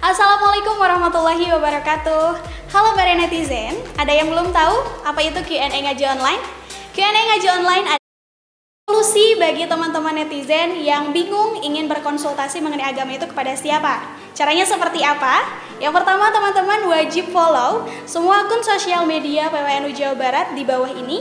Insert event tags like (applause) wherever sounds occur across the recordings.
Assalamualaikum warahmatullahi wabarakatuh. Halo para netizen, ada yang belum tahu apa itu Q&A ngaji online? Q&A ngaji online adalah solusi bagi teman-teman netizen yang bingung ingin berkonsultasi mengenai agama itu kepada siapa. Caranya seperti apa? Yang pertama, teman-teman wajib follow semua akun sosial media PWNU Jawa Barat di bawah ini.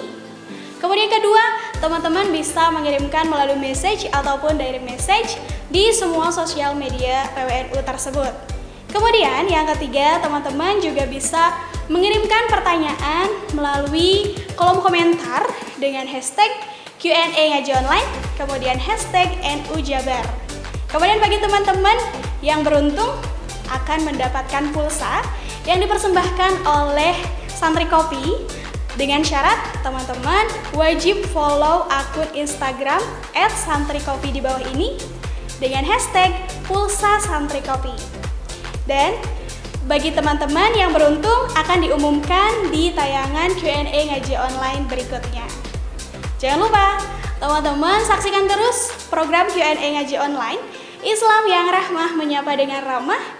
Kemudian kedua, teman-teman bisa mengirimkan melalui message ataupun direct message di semua sosial media PWNU tersebut. Kemudian yang ketiga, teman-teman juga bisa mengirimkan pertanyaan melalui kolom komentar dengan hashtag Q&A ngaji online, kemudian hashtag NU Jabar. Kemudian bagi teman-teman yang beruntung akan mendapatkan pulsa yang dipersembahkan oleh Santri Kopi dengan syarat teman-teman wajib follow akun Instagram @santrikopi di bawah ini dengan hashtag pulsa santri kopi. Dan bagi teman-teman yang beruntung akan diumumkan di tayangan Q&A ngaji online berikutnya. Jangan lupa, teman-teman saksikan terus program Q&A ngaji online Islam yang rahmah menyapa dengan ramah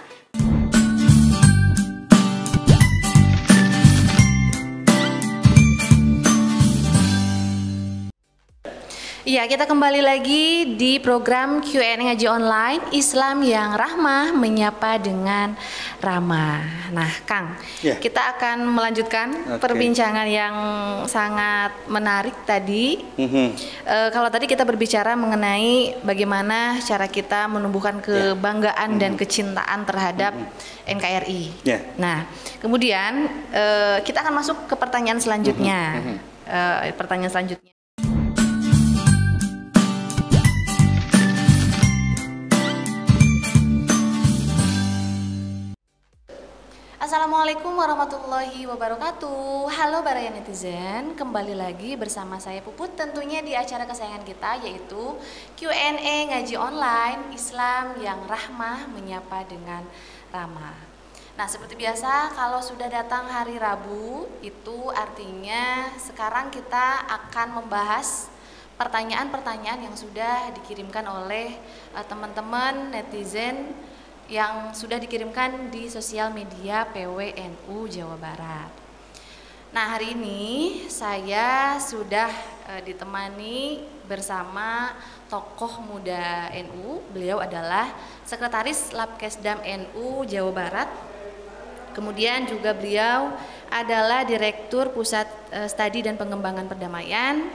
Iya, kita kembali lagi di program Q&A Ngaji Online Islam yang Rahmah menyapa dengan ramah. Nah, Kang, Ya. kita akan melanjutkan Oke. perbincangan yang sangat menarik tadi. Mhm. E, kalau tadi kita berbicara mengenai bagaimana cara kita menumbuhkan kebanggaan dan kecintaan terhadap NKRI. Ya. Nah, kemudian e, kita akan masuk ke pertanyaan selanjutnya. E, pertanyaan selanjutnya. Assalamualaikum warahmatullahi wabarakatuh. Halo para netizen Kembali lagi bersama saya Puput Tentunya di acara kesayangan kita yaitu Q&A ngaji online Islam yang rahmah menyapa dengan ramah Nah seperti biasa kalau sudah datang hari Rabu Itu artinya sekarang kita akan membahas pertanyaan-pertanyaan yang sudah dikirimkan oleh eh, teman-teman netizen yang sudah dikirimkan di sosial media PWNU Jawa Barat. Nah, hari ini saya sudah eh, ditemani bersama tokoh muda NU. Beliau adalah Sekretaris Labkesdam NU Jawa Barat. Kemudian juga beliau adalah Direktur Pusat eh, Studi dan Pengembangan Perdamaian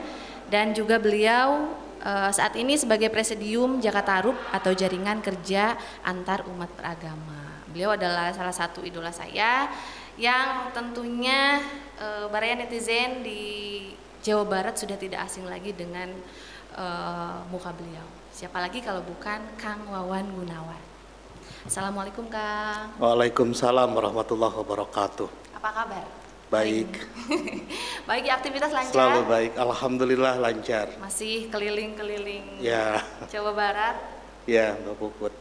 dan juga beliau eh, saat ini sebagai Presidium Jakatarup atau Jaringan Kerja Antar Umat Beragama. Beliau adalah salah satu idola saya yang tentunya eh, baraya netizen di Jawa Barat sudah tidak asing lagi dengan eh, muka beliau. Siapa lagi kalau bukan Kang Wawan Gunawan. Assalamualaikum Kang. Waalaikumsalam warahmatullahi wabarakatuh. Apa kabar? Baik, (laughs) Baik, aktivitas lancar. selalu baik. Alhamdulillah lancar. Masih keliling-keliling Ya, Jawa Barat. ya Mbak Puput.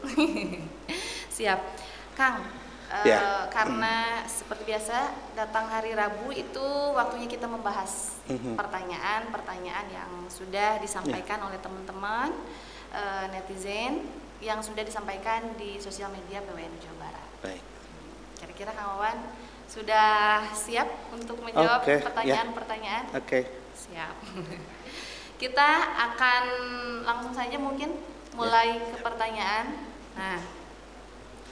(laughs) Siap. Kang, eh, Ya. karena seperti biasa datang hari Rabu itu waktunya kita membahas Mhm. pertanyaan-pertanyaan yang sudah disampaikan oleh teman-teman eh, netizen yang sudah disampaikan di sosial media PWN Jawa Barat. Baik. Kira-kira Kang Wawan sudah siap untuk menjawab Oke, ya. pertanyaan-pertanyaan? Oke. Siap. (laughs) Kita akan langsung saja mungkin mulai ke pertanyaan. Nah,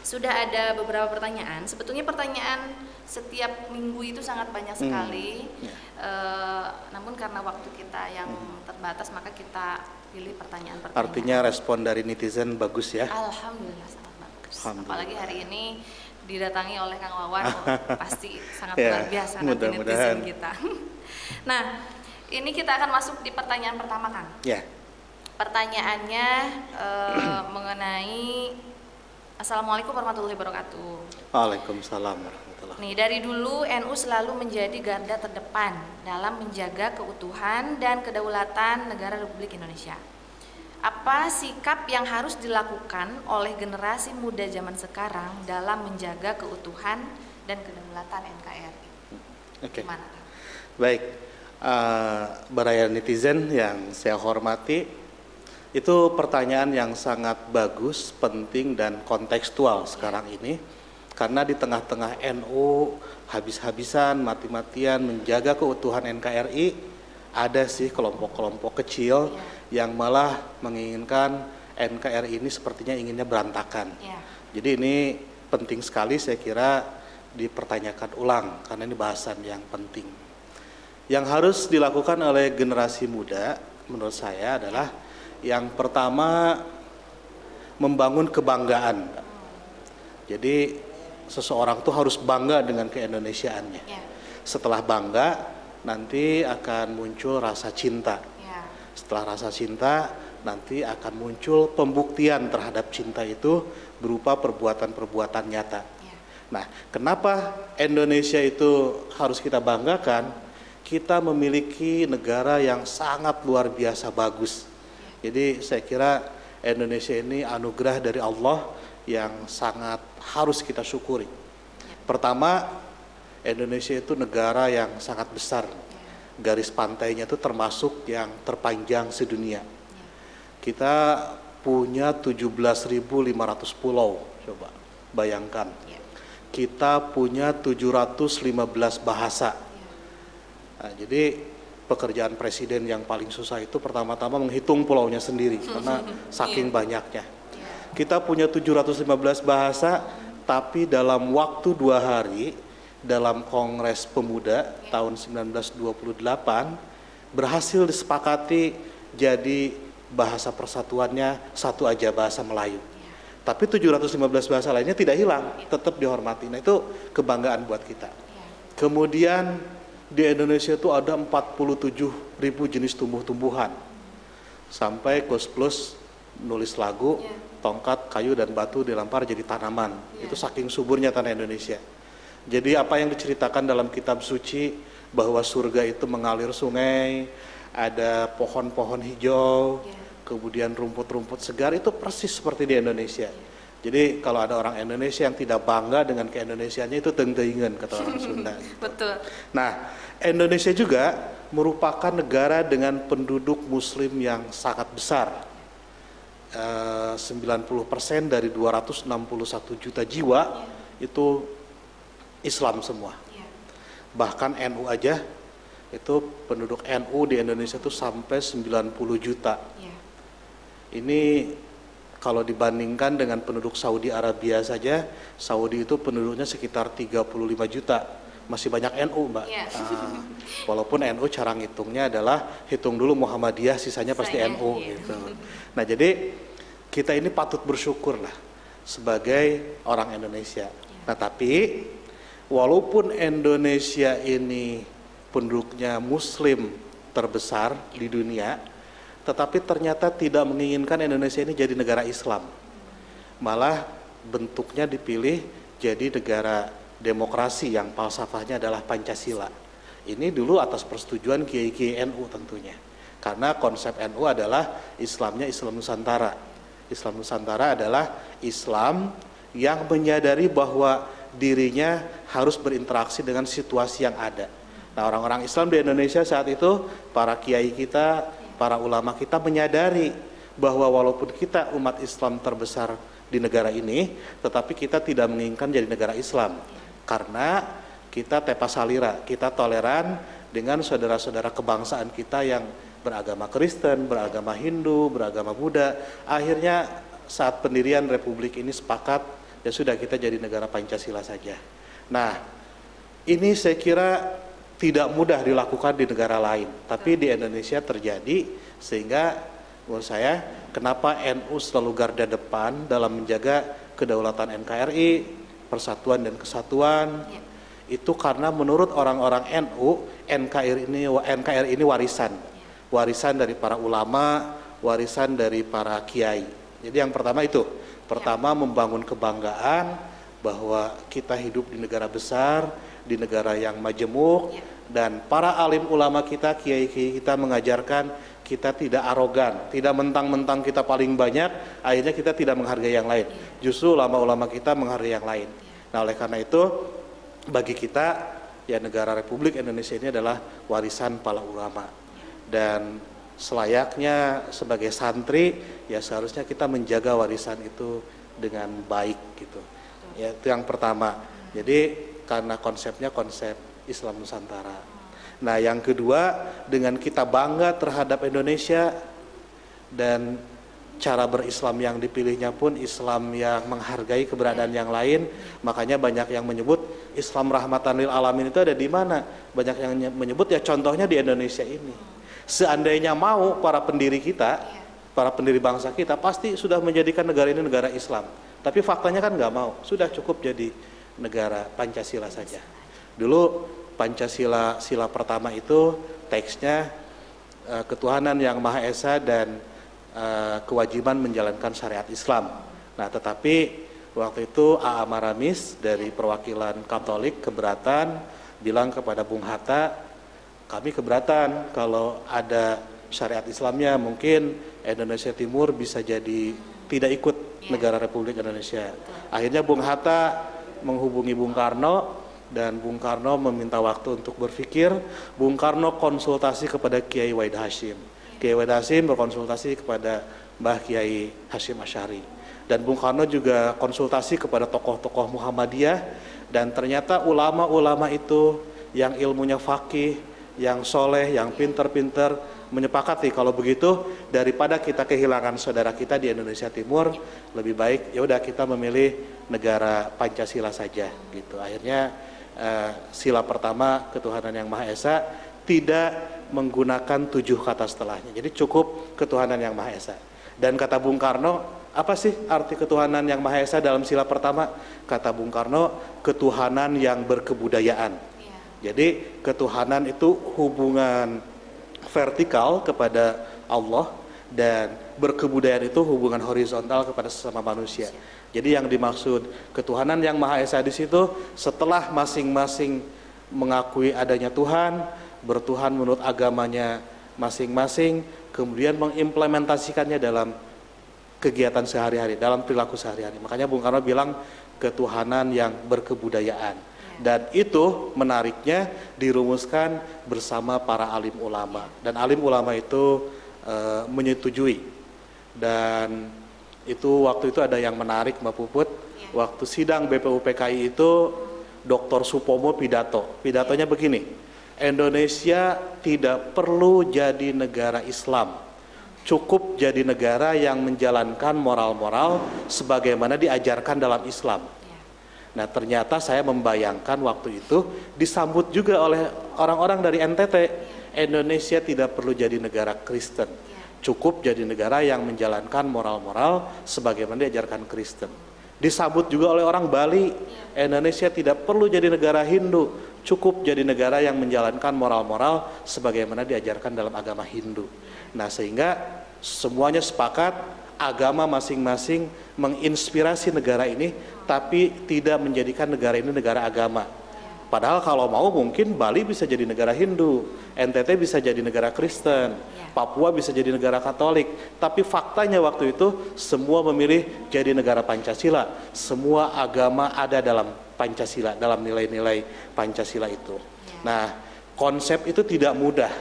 sudah ada beberapa pertanyaan. Sebetulnya pertanyaan setiap minggu itu sangat banyak Hmm, sekali. ya. Eh, namun karena waktu kita yang terbatas, maka kita pilih pertanyaan-pertanyaan. Artinya respon dari netizen bagus ya. Alhamdulillah sangat bagus. Alhamdulillah. Apalagi hari ini didatangi oleh Kang Wawan, oh, (laughs) pasti sangat Ya, luar biasa nanti mudah-mudahan. netizen kita. (laughs) nah, ini kita akan masuk di pertanyaan pertama, Kang. Ya. Pertanyaannya eh, (clears throat) mengenai Assalamualaikum warahmatullahi wabarakatuh. Waalaikumsalam warahmatullahi Nih, dari dulu NU selalu menjadi garda terdepan dalam menjaga keutuhan dan kedaulatan negara Republik Indonesia. Apa sikap yang harus dilakukan oleh generasi muda zaman sekarang dalam menjaga keutuhan dan kedaulatan NKRI? Oke. Gimana? Kang? Baik, eh, baraya netizen yang saya hormati, itu pertanyaan yang sangat bagus, penting dan kontekstual sekarang ini. Karena di tengah-tengah NU habis-habisan, mati-matian menjaga keutuhan NKRI, ada sih kelompok-kelompok kecil Ya. Yang malah menginginkan NKRI ini sepertinya inginnya berantakan. Ya. Jadi ini penting sekali saya kira dipertanyakan ulang karena ini bahasan yang penting. Yang harus dilakukan oleh generasi muda menurut saya adalah yang pertama membangun kebanggaan. Jadi seseorang tuh harus bangga dengan keindonesiaannya. Ya. Setelah bangga nanti akan muncul rasa cinta. Ya. Setelah rasa cinta, nanti akan muncul pembuktian terhadap cinta itu berupa perbuatan-perbuatan nyata. Ya. Nah, kenapa Indonesia itu harus kita banggakan? Kita memiliki negara yang sangat luar biasa bagus. Jadi saya kira Indonesia ini anugerah dari Allah yang sangat harus kita syukuri. Pertama, Indonesia itu negara yang sangat besar. Garis pantainya itu termasuk yang terpanjang sedunia. Kita punya 17.500 pulau, coba bayangkan. Ya. Kita punya 715 bahasa. Nah, jadi pekerjaan presiden yang paling susah itu pertama-tama menghitung pulaunya sendiri karena (laughs) saking banyaknya. Kita punya 715 bahasa, tapi dalam waktu dua hari dalam Kongres Pemuda tahun 1928 berhasil disepakati jadi bahasa persatuannya satu aja bahasa Melayu. Tapi 715 bahasa lainnya tidak hilang, tetap dihormati. Nah itu kebanggaan buat kita. Kemudian di Indonesia itu ada 47 ribu jenis tumbuh-tumbuhan. Sampai Gus Plus nulis lagu, Ya. tongkat, kayu, dan batu dilempar jadi tanaman. Itu saking suburnya tanah Indonesia. Jadi apa yang diceritakan dalam kitab suci bahwa surga itu mengalir sungai, ada pohon-pohon hijau, Ya. kemudian rumput-rumput segar itu persis seperti di Indonesia. Jadi kalau ada orang Indonesia yang tidak bangga dengan keindonesiaannya itu tengtengan kata orang (laughs) Sunda. Betul. Nah, Indonesia juga merupakan negara dengan penduduk muslim yang sangat besar. Eh, 90% dari 261 juta jiwa itu Islam semua. Ya. Bahkan NU aja itu penduduk NU di Indonesia itu sampai 90 juta. Ya. Ini kalau dibandingkan dengan penduduk Saudi Arabia saja, Saudi itu penduduknya sekitar 35 juta. Masih banyak NU, Mbak. Iya. Ah, walaupun NU cara ngitungnya adalah hitung dulu Muhammadiyah, sisanya pasti Sisanya, NU iya. gitu. Nah, jadi kita ini patut bersyukur lah sebagai orang Indonesia. Nah, tapi walaupun Indonesia ini penduduknya muslim terbesar di dunia, tetapi ternyata tidak menginginkan Indonesia ini jadi negara Islam. Malah bentuknya dipilih jadi negara demokrasi yang falsafahnya adalah Pancasila. Ini dulu atas persetujuan Kiai-Kiai NU tentunya. Karena konsep NU adalah Islamnya Islam Nusantara. Islam Nusantara adalah Islam yang menyadari bahwa dirinya harus berinteraksi dengan situasi yang ada. Nah, orang-orang Islam di Indonesia saat itu, para kiai kita, para ulama kita menyadari bahwa walaupun kita umat Islam terbesar di negara ini, tetapi kita tidak menginginkan jadi negara Islam. Karena kita tepa salira, kita toleran dengan saudara-saudara kebangsaan kita yang beragama Kristen, beragama Hindu, beragama Buddha. Akhirnya saat pendirian Republik ini sepakat, ya sudah kita jadi negara Pancasila saja. Nah, ini saya kira tidak mudah dilakukan di negara lain, tapi di Indonesia terjadi sehingga menurut saya kenapa NU selalu garda depan dalam menjaga kedaulatan NKRI, persatuan dan kesatuan. Ya. Itu karena menurut orang-orang NU, NKRI ini NKRI ini warisan. Warisan dari para ulama, warisan dari para kiai. Jadi yang pertama itu, pertama membangun kebanggaan bahwa kita hidup di negara besar, di negara yang majemuk, Ya. dan para alim ulama kita, kiai-kiai kita mengajarkan kita tidak arogan, tidak mentang-mentang kita paling banyak, akhirnya kita tidak menghargai yang lain. Justru ulama-ulama kita menghargai yang lain. Nah, oleh karena itu, bagi kita, ya negara Republik Indonesia ini adalah warisan para ulama. Dan selayaknya sebagai santri, ya seharusnya kita menjaga warisan itu dengan baik gitu. Ya, itu yang pertama. Jadi karena konsepnya konsep Islam Nusantara. Nah, yang kedua dengan kita bangga terhadap Indonesia dan cara berislam yang dipilihnya pun Islam yang menghargai keberadaan yang lain. Makanya banyak yang menyebut Islam rahmatan lil alamin itu ada di mana? Banyak yang menyebut ya contohnya di Indonesia ini. Seandainya mau para pendiri kita, para pendiri bangsa kita pasti sudah menjadikan negara ini negara Islam. Tapi faktanya kan nggak mau, sudah cukup jadi negara Pancasila saja. Dulu Pancasila sila pertama itu teksnya uh, ketuhanan yang Maha Esa dan uh, kewajiban menjalankan syariat Islam. Nah, tetapi waktu itu A.A. Maramis dari perwakilan Katolik keberatan bilang kepada Bung Hatta, kami keberatan kalau ada syariat Islamnya mungkin Indonesia Timur bisa jadi tidak ikut ya. negara Republik Indonesia. Akhirnya Bung Hatta menghubungi Bung Karno dan Bung Karno meminta waktu untuk berpikir. Bung Karno konsultasi kepada Kiai Wahid Hashim. Kiai Wahid Hashim berkonsultasi kepada Mbah Kiai Hashim Asyari. Dan Bung Karno juga konsultasi kepada tokoh-tokoh Muhammadiyah dan ternyata ulama-ulama itu yang ilmunya fakih, yang soleh, yang pinter-pinter menyepakati. Kalau begitu daripada kita kehilangan saudara kita di Indonesia Timur lebih baik ya udah kita memilih negara Pancasila saja gitu. Akhirnya uh, sila pertama ketuhanan yang Maha Esa tidak menggunakan tujuh kata setelahnya. Jadi cukup ketuhanan yang Maha Esa. Dan kata Bung Karno apa sih arti ketuhanan yang Maha Esa dalam sila pertama? Kata Bung Karno ketuhanan yang berkebudayaan. Jadi ketuhanan itu hubungan vertikal kepada Allah dan berkebudayaan itu hubungan horizontal kepada sesama manusia. Jadi yang dimaksud ketuhanan yang Maha Esa di situ setelah masing-masing mengakui adanya Tuhan, bertuhan menurut agamanya masing-masing, kemudian mengimplementasikannya dalam kegiatan sehari-hari, dalam perilaku sehari-hari. Makanya Bung Karno bilang ketuhanan yang berkebudayaan. Dan itu menariknya dirumuskan bersama para alim ulama. Dan alim ulama itu e, menyetujui. Dan itu waktu itu ada yang menarik Mbak Puput. Ya. Waktu sidang BPUPKI itu Dr. Supomo pidato. Pidatonya begini. Indonesia tidak perlu jadi negara Islam. Cukup jadi negara yang menjalankan moral-moral sebagaimana diajarkan dalam Islam Nah ternyata saya membayangkan waktu itu disambut juga oleh orang-orang dari NTT. Indonesia tidak perlu jadi negara Kristen. Cukup jadi negara yang menjalankan moral-moral sebagaimana diajarkan Kristen. Disambut juga oleh orang Bali. Indonesia tidak perlu jadi negara Hindu. Cukup jadi negara yang menjalankan moral-moral sebagaimana diajarkan dalam agama Hindu. Nah sehingga semuanya sepakat agama masing-masing menginspirasi negara ini tapi tidak menjadikan negara ini negara agama. Padahal kalau mau mungkin Bali bisa jadi negara Hindu, NTT bisa jadi negara Kristen, Papua bisa jadi negara Katolik. Tapi faktanya waktu itu semua memilih jadi negara Pancasila. Semua agama ada dalam Pancasila, dalam nilai-nilai Pancasila itu. Nah, konsep itu tidak mudah.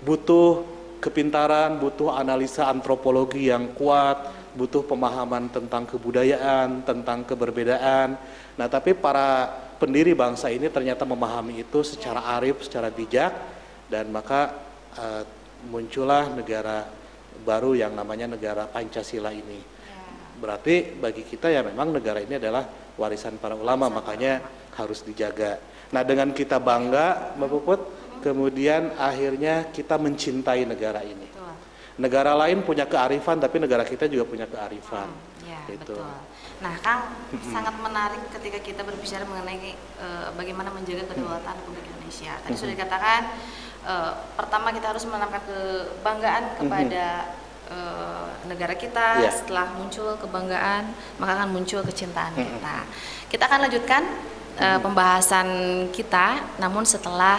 Butuh kepintaran, butuh analisa antropologi yang kuat, butuh pemahaman tentang kebudayaan, tentang keberbedaan. Nah, tapi para pendiri bangsa ini ternyata memahami itu secara arif, secara bijak, dan maka uh, muncullah negara baru yang namanya negara Pancasila ini. Berarti bagi kita ya memang negara ini adalah warisan para ulama, makanya harus dijaga. Nah, dengan kita bangga, Mbak Puput, kemudian akhirnya kita mencintai negara ini. Betul. Negara lain punya kearifan, tapi negara kita juga punya kearifan. Hmm, ya, gitu. betul. Nah, Kang, sangat menarik ketika kita berbicara mengenai e, bagaimana menjaga kedaulatan Republik Indonesia. Tadi sudah dikatakan, e, pertama kita harus menanamkan kebanggaan kepada e, negara kita. Yeah. Setelah muncul kebanggaan, maka akan muncul kecintaan kita. Kita akan lanjutkan e, pembahasan kita, namun setelah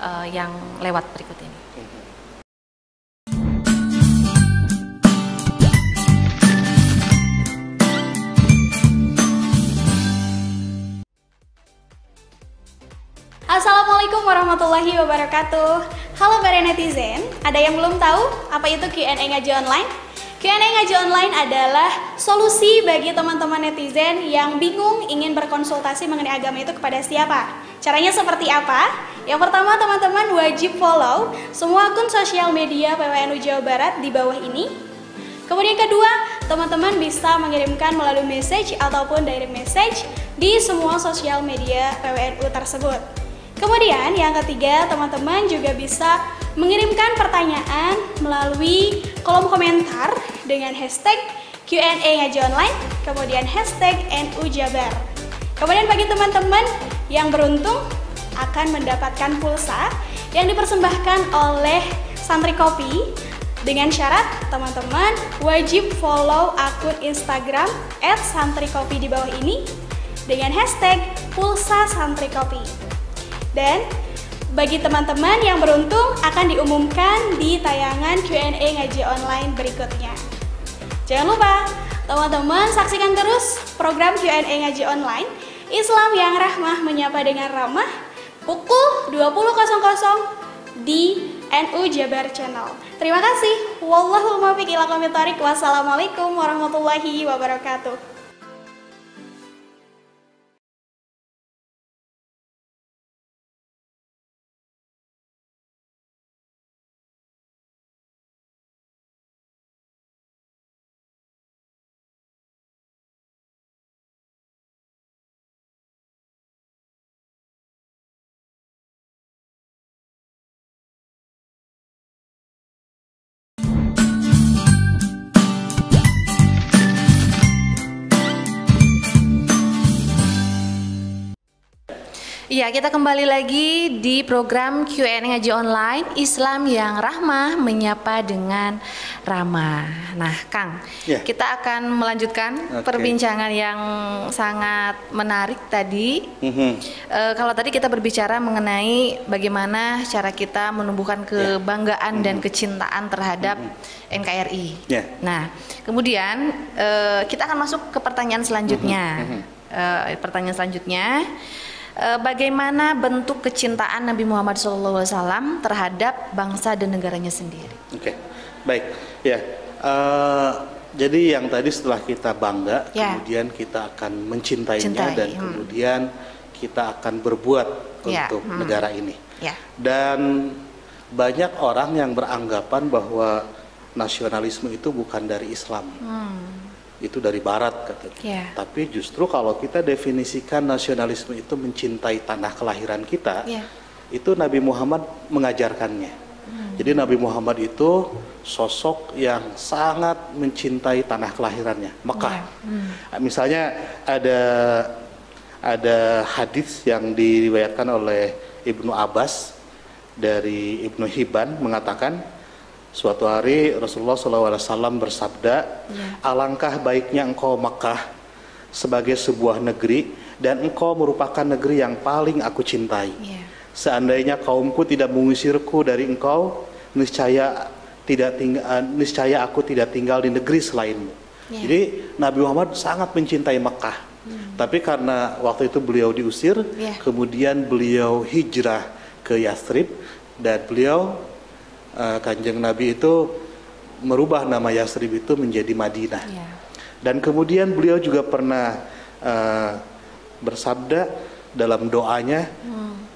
uh, yang lewat berikut ini. Assalamualaikum warahmatullahi wabarakatuh Halo para netizen, ada yang belum tahu apa itu Q&A ngaji online? Q&A ngaji online adalah solusi bagi teman-teman netizen yang bingung ingin berkonsultasi mengenai agama itu kepada siapa. Caranya seperti apa? Yang pertama, teman-teman wajib follow semua akun sosial media PWNU Jawa Barat di bawah ini. Kemudian kedua, teman-teman bisa mengirimkan melalui message ataupun direct message di semua sosial media PWNU tersebut. Kemudian yang ketiga, teman-teman juga bisa mengirimkan pertanyaan melalui kolom komentar dengan hashtag Q&A ngaji online, kemudian hashtag NU Jabar. Kemudian bagi teman-teman yang beruntung akan mendapatkan pulsa yang dipersembahkan oleh Santri Kopi dengan syarat teman-teman wajib follow akun Instagram @santrikopi di bawah ini dengan hashtag pulsa santri kopi. Dan bagi teman-teman yang beruntung akan diumumkan di tayangan Q&A ngaji online berikutnya. Jangan lupa, teman-teman saksikan terus program Q&A ngaji online Islam yang rahmah menyapa dengan ramah pukul 20.00 di NU Jabar Channel. Terima kasih. Wallahul muwaffiq ila Wassalamualaikum warahmatullahi wabarakatuh. Iya, kita kembali lagi di program Q&A ngaji online Islam yang rahmah menyapa dengan ramah. Nah, Kang, Ya. kita akan melanjutkan Oke. perbincangan yang sangat menarik tadi. Mhm. E, kalau tadi kita berbicara mengenai bagaimana cara kita menumbuhkan kebanggaan dan kecintaan terhadap NKRI. Ya. Nah, kemudian e, kita akan masuk ke pertanyaan selanjutnya. E, pertanyaan selanjutnya, bagaimana bentuk kecintaan Nabi Muhammad SAW terhadap bangsa dan negaranya sendiri? Oke, baik. Ya, eh, jadi yang tadi setelah kita bangga, Ya. kemudian kita akan mencintainya Cintai, dan hmm. kemudian kita akan berbuat Ya, untuk hmm. negara ini. Ya, Dan banyak orang yang beranggapan bahwa nasionalisme itu bukan dari Islam, hmm. Itu dari Barat katanya. Ya. Tapi justru kalau kita definisikan nasionalisme itu mencintai tanah kelahiran kita, Ya. itu Nabi Muhammad mengajarkannya. Hmm. Jadi Nabi Muhammad itu sosok yang sangat mencintai tanah kelahirannya, Mekah. Ya. Hmm. Misalnya ada ada hadis yang diriwayatkan oleh Ibnu Abbas dari Ibnu Hibban mengatakan suatu hari Rasulullah SAW bersabda, Ya. alangkah baiknya engkau Mekah sebagai sebuah negeri dan engkau merupakan negeri yang paling aku cintai. Ya. Seandainya kaumku tidak mengusirku dari engkau, niscaya tidak tinggal, niscaya aku tidak tinggal di negeri selainmu. Ya. Jadi Nabi Muhammad sangat mencintai Mekah. Tapi karena waktu itu beliau diusir, Ya. kemudian beliau hijrah ke Yathrib dan beliau eh, kanjeng Nabi itu merubah nama Yathrib itu menjadi Madinah. Ya. Dan kemudian beliau juga pernah eh, bersabda dalam doanya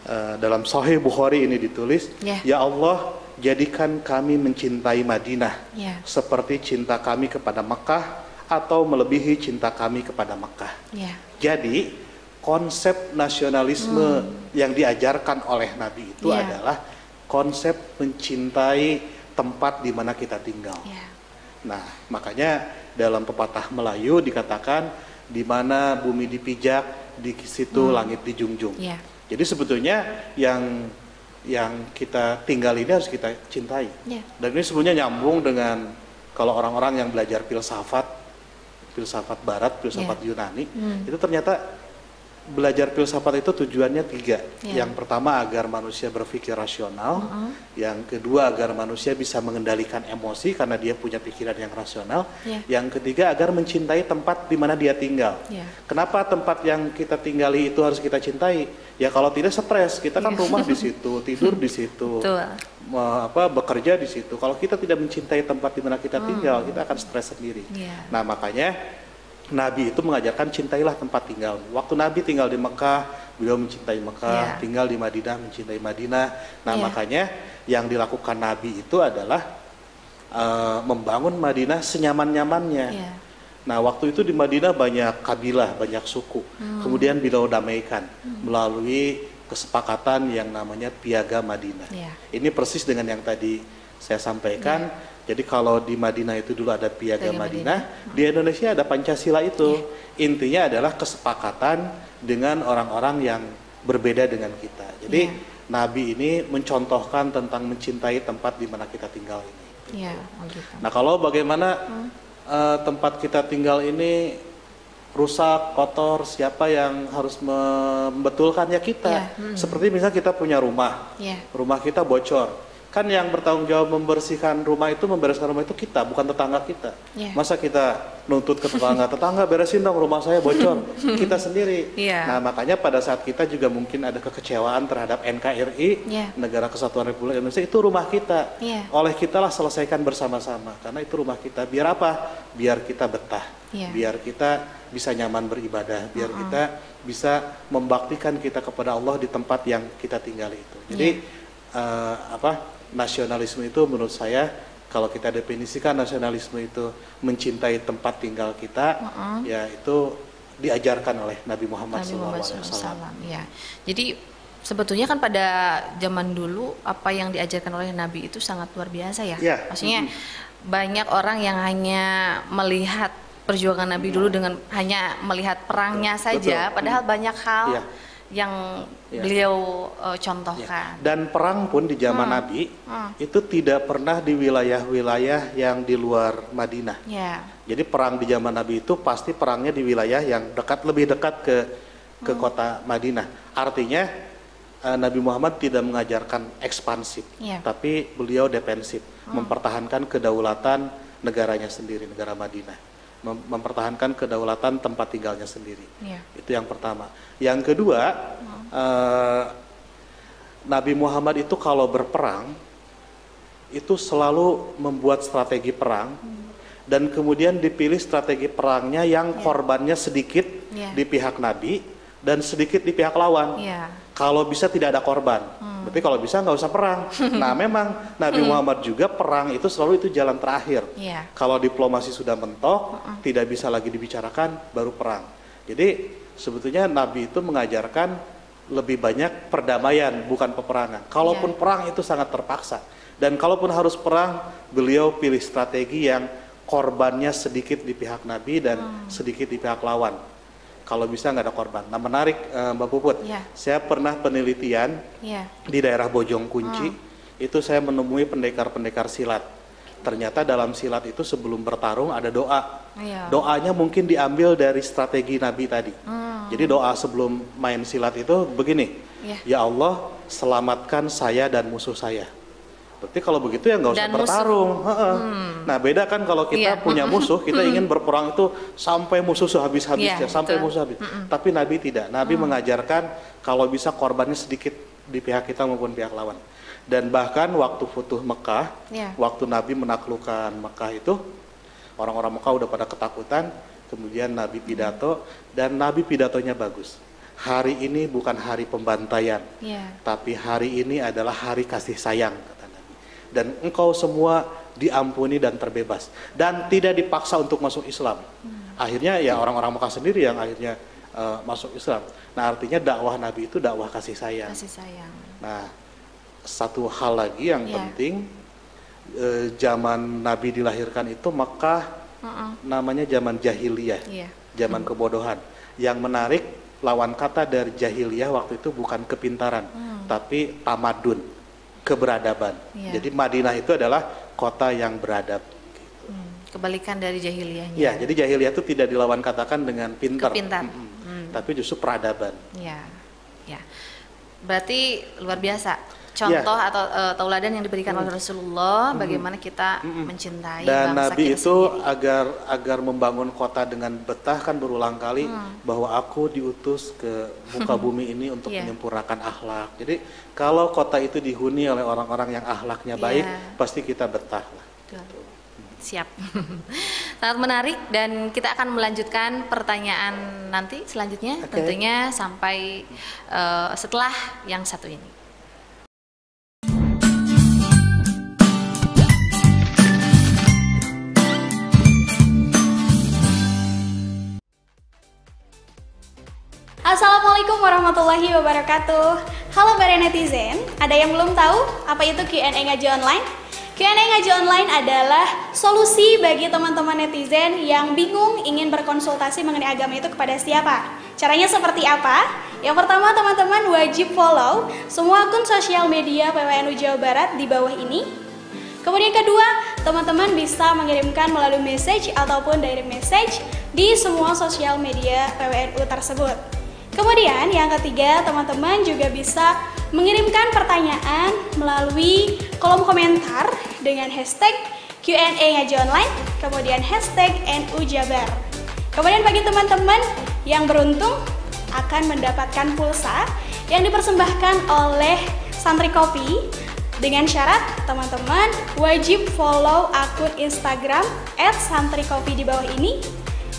eh, dalam Sahih Bukhari ini ditulis, Ya. ya Allah jadikan kami mencintai Madinah Ya. seperti cinta kami kepada Mekah atau melebihi cinta kami kepada Mekah. Ya. Jadi konsep nasionalisme yang diajarkan oleh Nabi itu Ya. adalah konsep mencintai tempat di mana kita tinggal. Ya. Nah, makanya dalam pepatah Melayu dikatakan di mana bumi dipijak, di situ langit dijunjung. Ya. Jadi sebetulnya yang yang kita tinggal ini harus kita cintai. Ya. Dan ini sebenarnya nyambung dengan kalau orang-orang yang belajar filsafat, filsafat barat, filsafat Yunani, Hmm. itu ternyata belajar filsafat itu tujuannya tiga. Ya. Yang pertama agar manusia berpikir rasional, yang kedua agar manusia bisa mengendalikan emosi karena dia punya pikiran yang rasional, Ya. yang ketiga agar mencintai tempat di mana dia tinggal. Ya. Kenapa tempat yang kita tinggali itu harus kita cintai? Ya kalau tidak stres, kita kan rumah di (laughs) situ, tidur di situ, apa bekerja di situ. Kalau kita tidak mencintai tempat di mana kita tinggal, kita akan stres sendiri. Iya. Nah makanya Nabi itu mengajarkan cintailah tempat tinggal. Waktu Nabi tinggal di Mekah, beliau mencintai Mekah. Iya. Tinggal di Madinah, mencintai Madinah. Nah Iya. makanya yang dilakukan Nabi itu adalah eh, membangun Madinah senyaman-nyamannya. Iya. Nah waktu itu di Madinah banyak kabilah, banyak suku. Hmm. Kemudian beliau damaikan melalui kesepakatan yang namanya Piaga Madinah. Iya. Ini persis dengan yang tadi saya sampaikan. Jadi kalau di Madinah itu dulu ada Piaga Piaga Madinah, di Indonesia ada Pancasila itu. Iya. Intinya adalah kesepakatan dengan orang-orang yang berbeda dengan kita. Jadi Iya. Nabi ini mencontohkan tentang mencintai tempat di mana kita tinggal ini. Iya, oh gitu. Nah kalau bagaimana eh, tempat kita tinggal ini rusak, kotor, siapa yang harus membetulkan ya kita. Ya, hmm. Seperti misalnya kita punya rumah, Iya. rumah kita bocor. Kan yang bertanggung jawab membersihkan rumah itu, membereskan rumah itu kita, bukan tetangga kita. Iya. Masa kita nuntut ke tetangga, tetangga beresin dong rumah saya bocor, (laughs) kita sendiri. Iya. Nah makanya pada saat kita juga mungkin ada kekecewaan terhadap NKRI, Iya. Negara Kesatuan Republik Indonesia, itu rumah kita Iya. oleh kita lah selesaikan bersama-sama karena itu rumah kita biar apa biar kita betah Iya. biar kita bisa nyaman beribadah biar kita bisa membaktikan kita kepada Allah di tempat yang kita tinggal itu jadi Iya. eh, apa nasionalisme itu menurut saya kalau kita definisikan nasionalisme itu mencintai tempat tinggal kita ya itu diajarkan oleh Nabi Muhammad Nabi Muhammad SAW. SAW. Ya. Jadi sebetulnya kan pada zaman dulu apa yang diajarkan oleh Nabi itu sangat luar biasa ya. Ya, Maksudnya banyak orang yang hanya melihat perjuangan Nabi dulu dengan hanya melihat perangnya saja, Betul. padahal banyak hal Iya. Yang Iya. beliau uh, Ya. contohkan. Dan perang pun di zaman Nabi Hmm. itu tidak pernah di wilayah-wilayah yang di luar Madinah. Ya. Jadi perang di zaman Nabi itu pasti perangnya di wilayah yang dekat lebih dekat ke ke kota Madinah. Artinya eh, Nabi Muhammad tidak mengajarkan ekspansif, Iya. tapi beliau defensif, mempertahankan kedaulatan negaranya sendiri, negara Madinah. Mem- mempertahankan kedaulatan tempat tinggalnya sendiri. Iya. Itu yang pertama. Yang kedua, eh, Nabi Muhammad itu kalau berperang itu selalu membuat strategi perang dan kemudian dipilih strategi perangnya yang korbannya sedikit Iya. di pihak Nabi dan sedikit di pihak lawan. Iya. Kalau bisa tidak ada korban, berarti kalau bisa nggak usah perang. (laughs) nah memang Nabi Muhammad juga perang itu selalu itu jalan terakhir. Iya. Kalau diplomasi sudah mentok, tidak bisa lagi dibicarakan, baru perang. Jadi sebetulnya Nabi itu mengajarkan lebih banyak perdamaian, bukan peperangan. Kalaupun Iya. perang itu sangat terpaksa. Dan kalaupun harus perang, beliau pilih strategi yang korbannya sedikit di pihak Nabi dan sedikit di pihak lawan. Kalau bisa nggak ada korban. Nah menarik eh, Mbak Puput, Iya. saya pernah penelitian Iya. di daerah Bojong Kunci itu saya menemui pendekar-pendekar silat. Ternyata dalam silat itu sebelum bertarung ada doa. Iya. Doanya mungkin diambil dari strategi Nabi tadi. Jadi doa sebelum main silat itu begini. Iya. Ya Allah, selamatkan saya dan musuh saya. Berarti kalau begitu ya nggak usah Dan bertarung. Heeh. Nah beda kan kalau kita Iya. punya (laughs) musuh, kita ingin berperang itu sampai musuh sehabis-habisnya, Iya, sampai betul. musuh habis. Tapi Nabi tidak. Nabi mengajarkan kalau bisa korbannya sedikit di pihak kita maupun pihak lawan. Dan bahkan waktu futuh Mekah, Iya. waktu Nabi menaklukkan Mekah itu, orang-orang Mekah udah pada ketakutan. Kemudian Nabi pidato dan Nabi pidatonya bagus. Hari ini bukan hari pembantaian, Iya. tapi hari ini adalah hari kasih sayang. Dan engkau semua diampuni dan terbebas dan tidak dipaksa untuk masuk Islam. Akhirnya ya orang-orang Mekah sendiri yang akhirnya eh, masuk Islam. Nah artinya dakwah Nabi itu dakwah kasih sayang. Kasih sayang. Nah satu hal lagi yang Iya. penting eh, zaman Nabi dilahirkan itu Mekah Heeh. namanya zaman jahiliyah Iya. zaman kebodohan. Yang menarik lawan kata dari jahiliyah waktu itu bukan kepintaran, tapi tamadun, keberadaban. Iya. Jadi Madinah itu adalah kota yang beradab. Hmm, Kebalikan dari jahiliyahnya. Ya, jadi jahiliyah itu tidak dilawan katakan dengan pintar. Kepintar. Hmm. tapi justru peradaban. Ya, ya. Berarti luar biasa. Contoh Ya. atau eh, tauladan yang diberikan oleh Rasulullah, bagaimana kita mencintai Dan bangsa Nabi kita itu sendiri. agar agar membangun kota dengan betah kan berulang kali Hmm. bahwa aku diutus ke muka (laughs) bumi ini untuk Iya. menyempurnakan akhlak. Jadi kalau kota itu dihuni oleh orang-orang yang akhlaknya baik, Iya. pasti kita betah lah. Betul. Siap. (laughs) Sangat menarik dan kita akan melanjutkan pertanyaan nanti selanjutnya Oke. tentunya sampai eh, setelah yang satu ini. Assalamualaikum warahmatullahi wabarakatuh. Halo bare netizen, ada yang belum tahu apa itu Q&A ngaji online? Q&A ngaji online adalah solusi bagi teman-teman netizen yang bingung ingin berkonsultasi mengenai agama itu kepada siapa. Caranya seperti apa? Yang pertama teman-teman wajib follow semua akun sosial media PWNU Jawa Barat di bawah ini Kemudian kedua, teman-teman bisa mengirimkan melalui message ataupun direct message di semua sosial media PWNU tersebut. Kemudian yang ketiga, teman-teman juga bisa mengirimkan pertanyaan melalui kolom komentar dengan hashtag Q&A ngaji online, kemudian hashtag NU Jabar. Kemudian bagi teman-teman yang beruntung akan mendapatkan pulsa yang dipersembahkan oleh Santri Kopi dengan syarat teman-teman wajib follow akun Instagram @santrikopi di bawah ini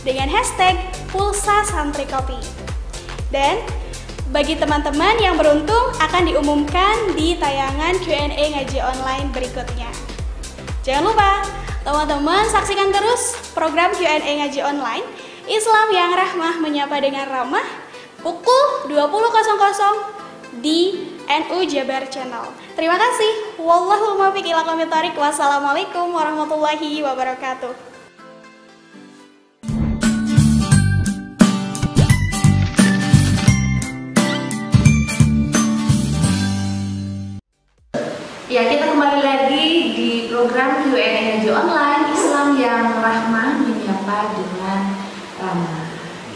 dengan hashtag pulsa santrikopi. Dan bagi teman-teman yang beruntung akan diumumkan di tayangan Q&A ngaji online berikutnya. Jangan lupa, teman-teman saksikan terus program Q&A ngaji online Islam yang rahmah menyapa dengan ramah pukul 20.00 di NU Jabar Channel. Terima kasih. Wallahul muwaffiq ila. Wassalamualaikum warahmatullahi wabarakatuh.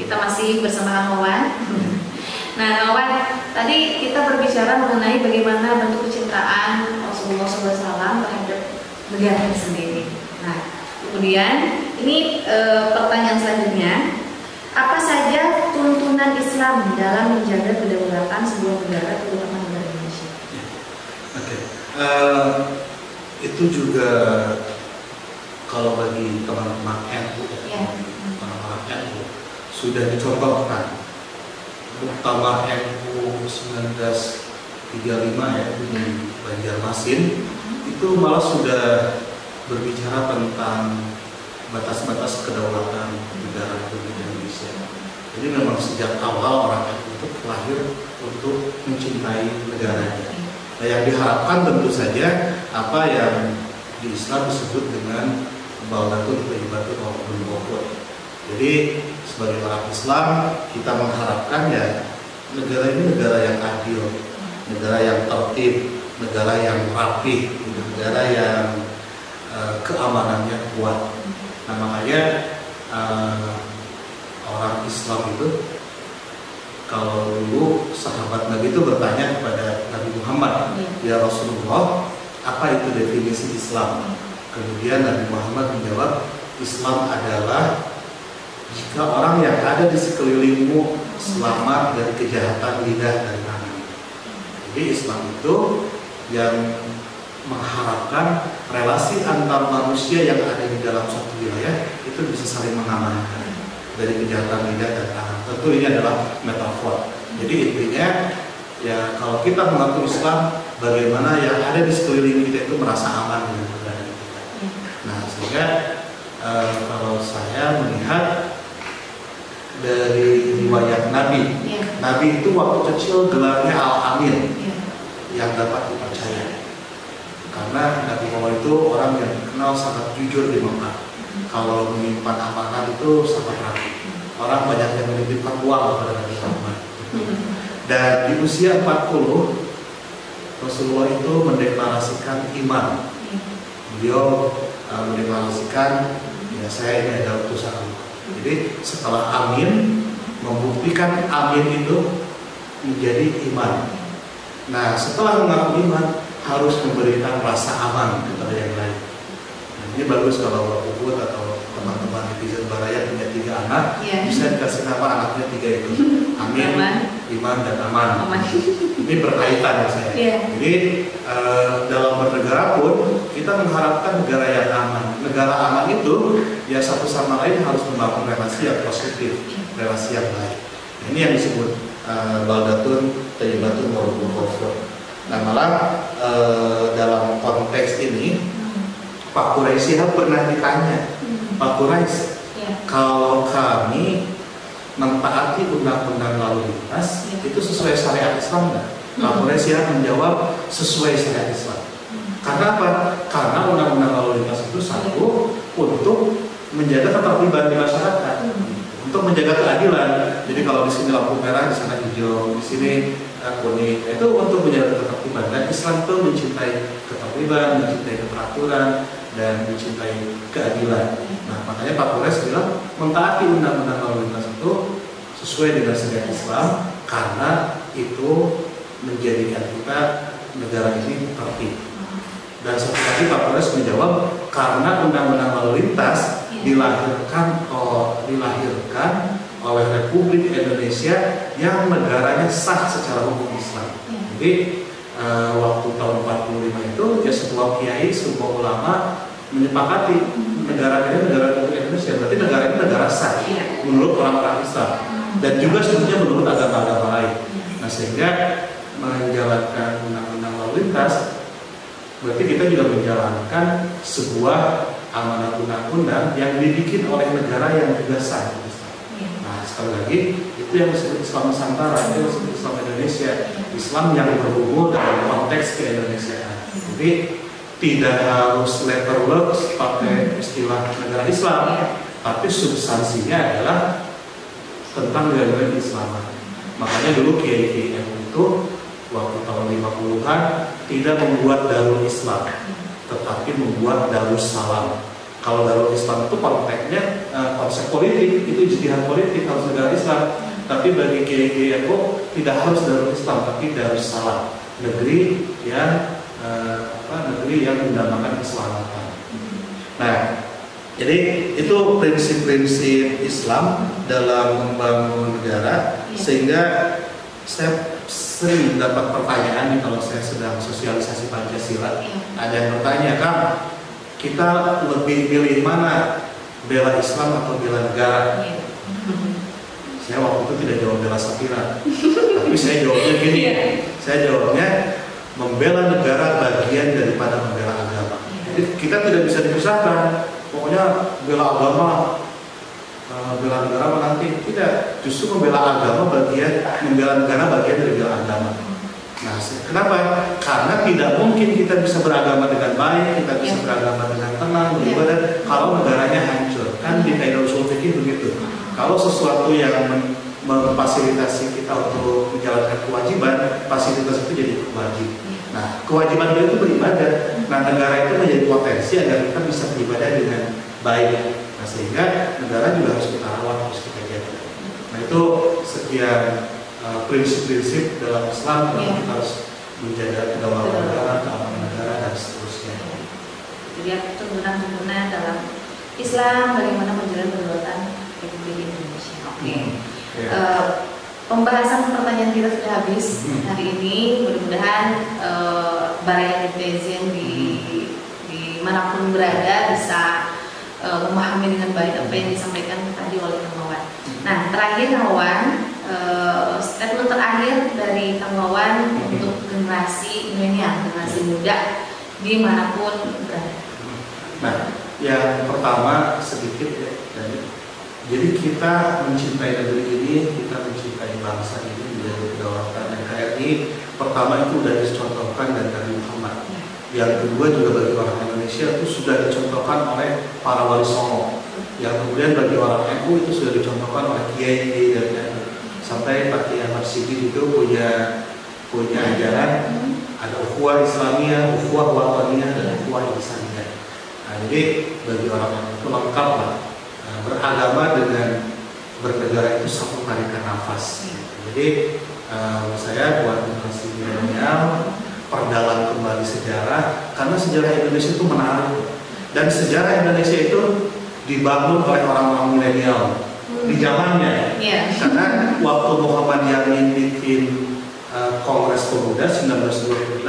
Kita masih bersama Kang Wawan. Nah, Kang Wawan, tadi kita berbicara mengenai bagaimana bentuk kecintaan Rasulullah SAW terhadap negara sendiri. Nah, kemudian ini eh, pertanyaan selanjutnya, apa saja tuntunan Islam dalam menjaga kedaulatan sebuah negara, terutama negara Indonesia? Oke, Eh, itu juga kalau bagi teman-teman NU, Ya. Sudah dicontohkan. Muktamar NU 1935 ya di Banjarmasin itu malah sudah berbicara tentang batas-batas kedaulatan negara Republik Indonesia. Jadi memang sejak awal orang itu lahir untuk mencintai negaranya. Nah, yang diharapkan tentu saja apa yang di Islam disebut dengan ibadah maupun bokor. Jadi sebagai orang Islam kita mengharapkan ya negara ini negara yang adil, negara yang tertib, negara yang rapih, negara yang eh, keamanannya kuat. Nah makanya eh, orang Islam itu kalau dulu sahabat Nabi itu bertanya kepada Nabi Muhammad, ya Rasulullah, apa itu definisi Islam? Kemudian Nabi Muhammad menjawab, Islam adalah jika orang yang ada di sekelilingmu selamat dari kejahatan lidah dan tangan. Jadi Islam itu yang mengharapkan relasi antar manusia yang ada di dalam suatu wilayah itu bisa saling mengamankan dari kejahatan lidah dan tangan. Tentu ini adalah metafor. Jadi intinya ya kalau kita mengaku Islam, bagaimana yang ada di sekeliling kita itu merasa aman dengan negara kita. Nah sehingga eh, kalau saya melihat dari riwayat Nabi, Ya. Nabi itu waktu kecil gelarnya Al Amin Ya. yang dapat dipercaya. Karena Nabi Muhammad itu orang yang dikenal sangat jujur di Mekah. Kalau menyimpan amanah itu sangat rapi. Orang banyak yang menitipkan uang kepada Nabi Muhammad. Dan di usia 40 Rasulullah itu mendeklarasikan iman. Beliau uh, mendeklarasikan ya saya ini adalah utusan Allah. Jadi setelah amin membuktikan amin itu menjadi iman. Nah, setelah mengaku iman, harus memberikan rasa aman kepada yang lain. Nah, ini bagus kalau Bapak Puput atau teman-teman netizen Baraya punya tiga anak, Iya. bisa dikasih nama anaknya tiga itu. (laughs) Amin, Aman. iman, dan aman. Aman. (laughs) Ini berkaitan ya saya. Iya. Jadi eh, dalam bernegara pun kita mengharapkan negara yang aman. Negara aman itu ya satu sama lain harus membangun relasi yang positif, relasi yang baik. Ini yang disebut eh, baldatun tayyibatun wabarakatuh. Nah malah eh, dalam konteks ini Pak Quraisy pernah ditanya, Pak Quraisy. Kalau kami mentaati undang-undang lalu lintas itu sesuai syariat Islam nggak? Hmm. Quraisy Shihab menjawab sesuai syariat Islam. Karena apa? Karena undang-undang lalu lintas itu satu untuk menjaga ketertiban di masyarakat, untuk menjaga keadilan. Jadi kalau di sini lampu merah, di sana hijau, di sini eh, kuning, itu untuk menjaga ketertiban. Dan Islam itu mencintai ketertiban, mencintai keteraturan, dan mencintai keadilan. Nah, makanya Pak Polres bilang mentaati undang-undang lalu lintas itu sesuai dengan syariat Islam karena itu menjadikan kita negara ini tertib. Dan satu lagi Pak Polres menjawab karena undang-undang lalu lintas Iya. dilahirkan oh, dilahirkan oleh Republik Indonesia yang negaranya sah secara hukum Islam. Iya. Jadi eh, waktu tahun 45 itu ya sebuah kiai, sebuah ulama menyepakati negara ini negara Republik Indonesia berarti negara ini negara sah Iya. menurut orang-orang Islam dan juga sebetulnya menurut agama-agama lain. Iya. Nah sehingga menjalankan undang-undang lalu lintas berarti kita juga menjalankan sebuah amanat undang-undang yang dibikin oleh negara yang juga sah. Iya. Nah sekali lagi itu yang disebut Islam Nusantara, itu disebut Islam Indonesia, Islam yang berhubung dalam konteks keindonesiaan. Jadi tidak harus letter words pakai istilah negara Islam, tapi substansinya adalah tentang nilai-nilai Islam. Makanya dulu Kiai Kiai itu waktu tahun 50-an tidak membuat Darul Islam, tetapi membuat Darus Salam. Kalau Darul Islam itu konteksnya eh, konsep politik, itu ijtihad politik harus negara Islam. Tapi bagi Kiai Kiai tidak harus Darul Islam, tapi Darus Salam, negeri yang eh, apa, negeri yang mendambakan keselamatan. Nah, jadi itu prinsip-prinsip Islam dalam membangun negara Iya. sehingga saya sering dapat pertanyaan nih kalau saya sedang sosialisasi Pancasila. Iya. Ada yang bertanya, Kang, kita lebih pilih mana bela Islam atau bela negara? Iya. Saya waktu itu tidak jawab bela Safira, tapi saya jawabnya gini. Saya jawabnya membela negara bagian daripada membela agama. Jadi kita tidak bisa dipisahkan. Pokoknya bela agama, eh, bela negara nanti tidak. Justru membela agama bagian, membela negara bagian dari bela agama. Nah, kenapa? Karena tidak mungkin kita bisa beragama dengan baik, kita bisa Ya. beragama dengan tenang, Ya. beribadah, kalau negaranya hancur. Kan di kaidah usul fikih begitu. Kalau sesuatu yang memfasilitasi kita untuk menjalankan kewajiban, fasilitas itu jadi wajib. Nah, kewajiban kita itu beribadah. Nah, negara itu menjadi potensi agar kita bisa beribadah dengan baik. Nah, sehingga negara juga harus kita rawat, harus kita jaga. Nah, itu sekian uh, prinsip-prinsip dalam Islam bahwa Iya. kita harus menjaga kedaulatan negara, keamanan negara, dan seterusnya. Jadi tuntunan-tuntunan dalam Islam bagaimana menjalankan kedaulatan Republik Indonesia. Oke. Ya. Eh, pembahasan pertanyaan kita sudah habis Hmm. hari ini. Mudah-mudahan eh, baraya netizen di di mana pun berada bisa eh, memahami dengan baik apa yang disampaikan tadi oleh Kang Wawan. Nah, terakhir Kang Wawan, eh, statement terakhir dari Kang Wawan Hmm. untuk generasi milenial, generasi muda di mana pun berada. Nah, yang pertama sedikit ya, Dani. Jadi kita mencintai negeri ini, kita mencintai bangsa ini menjadi kedaulatan NKRI. Pertama itu sudah dicontohkan dari Nabi Muhammad. Yang kedua juga bagi orang Indonesia itu sudah dicontohkan oleh para wali songo. Yang kemudian bagi orang NU itu sudah dicontohkan oleh kiai NU. Sampai Pak Kiai Ahmad Siddiq itu punya punya ajaran ada ukhuwah Islamiyah, ukhuwah wataniyah, dan ukhuwah insaniyah. Nah, jadi bagi orang itu lengkap lah beragama dengan bernegara itu satu tarikan nafas. Jadi eh, saya buat generasi milenial perdalam kembali sejarah karena sejarah Indonesia itu menarik dan sejarah Indonesia itu dibangun oleh orang-orang milenial di zamannya. Iya. Karena waktu Muhammad Yamin bikin uh, Kongres Pemuda 1928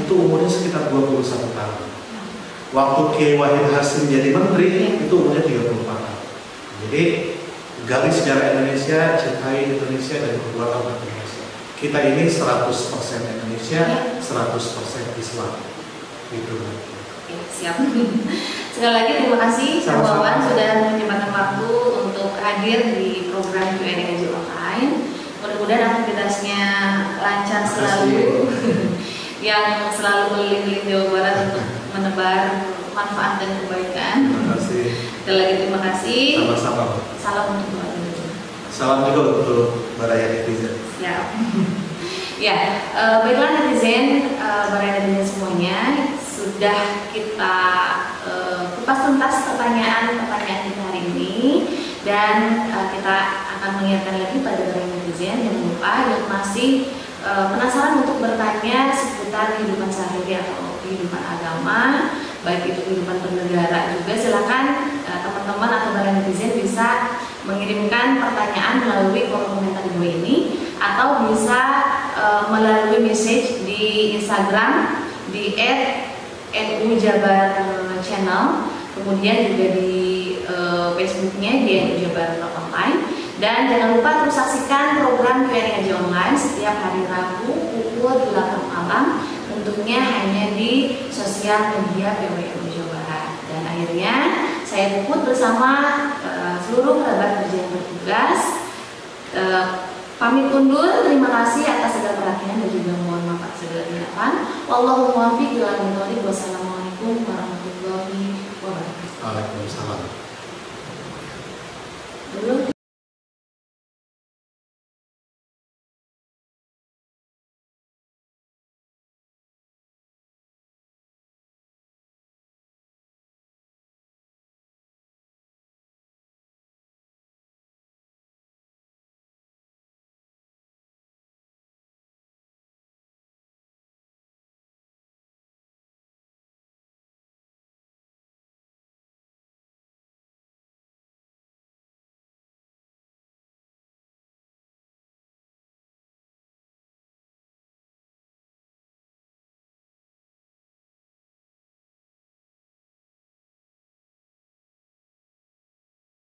itu umurnya sekitar 21 tahun. Waktu Kiai Wahid Hasim jadi menteri itu umurnya 34 tahun. Jadi gali sejarah Indonesia, cintai Indonesia dan berbuat untuk Indonesia. Kita ini 100% Indonesia, 100% Islam. Gitu. Oke, siap. (laughs) Sekali lagi terima kasih Pak Sama-sama. Wawan sudah menyempatkan waktu untuk hadir di program Q&A Online. Mudah-mudahan aktivitasnya lancar selalu, (laughs) yang selalu keliling-keliling Jawa Barat untuk menebar manfaat dan kebaikan. Terima kasih. Sekali lagi terima kasih. Sama-sama. Salam untuk Ibu. Salam juga untuk Baraya Netizen. Siap. (laughs) ya, eh, baiklah netizen, uh, netizen semuanya sudah kita eh, kupas tuntas pertanyaan-pertanyaan kita hari ini dan eh, kita akan mengingatkan lagi pada para netizen yang lupa yang masih eh, penasaran untuk bertanya seputar kehidupan sehari-hari atau kehidupan agama baik itu kehidupan bernegara juga silakan eh, teman-teman atau para netizen bisa mengirimkan pertanyaan melalui kolom komentar bawah ini atau bisa eh, melalui message di Instagram di NU Jabar Channel, kemudian juga di uh, Facebooknya di NU Jabar Online. Dan jangan lupa terus saksikan program Q&A Online setiap hari Rabu pukul 8 malam. Tentunya hanya di sosial media PWNU Jawa Barat. Dan akhirnya saya Puput bersama uh, seluruh kerabat kerja yang bertugas uh, Pamit undur, terima kasih atas segala perhatian dan juga mohon maaf atas segala tindakan. Wallahu muwaffiq ila Wassalamualaikum warahmatullahi wabarakatuh. Waalaikumsalam.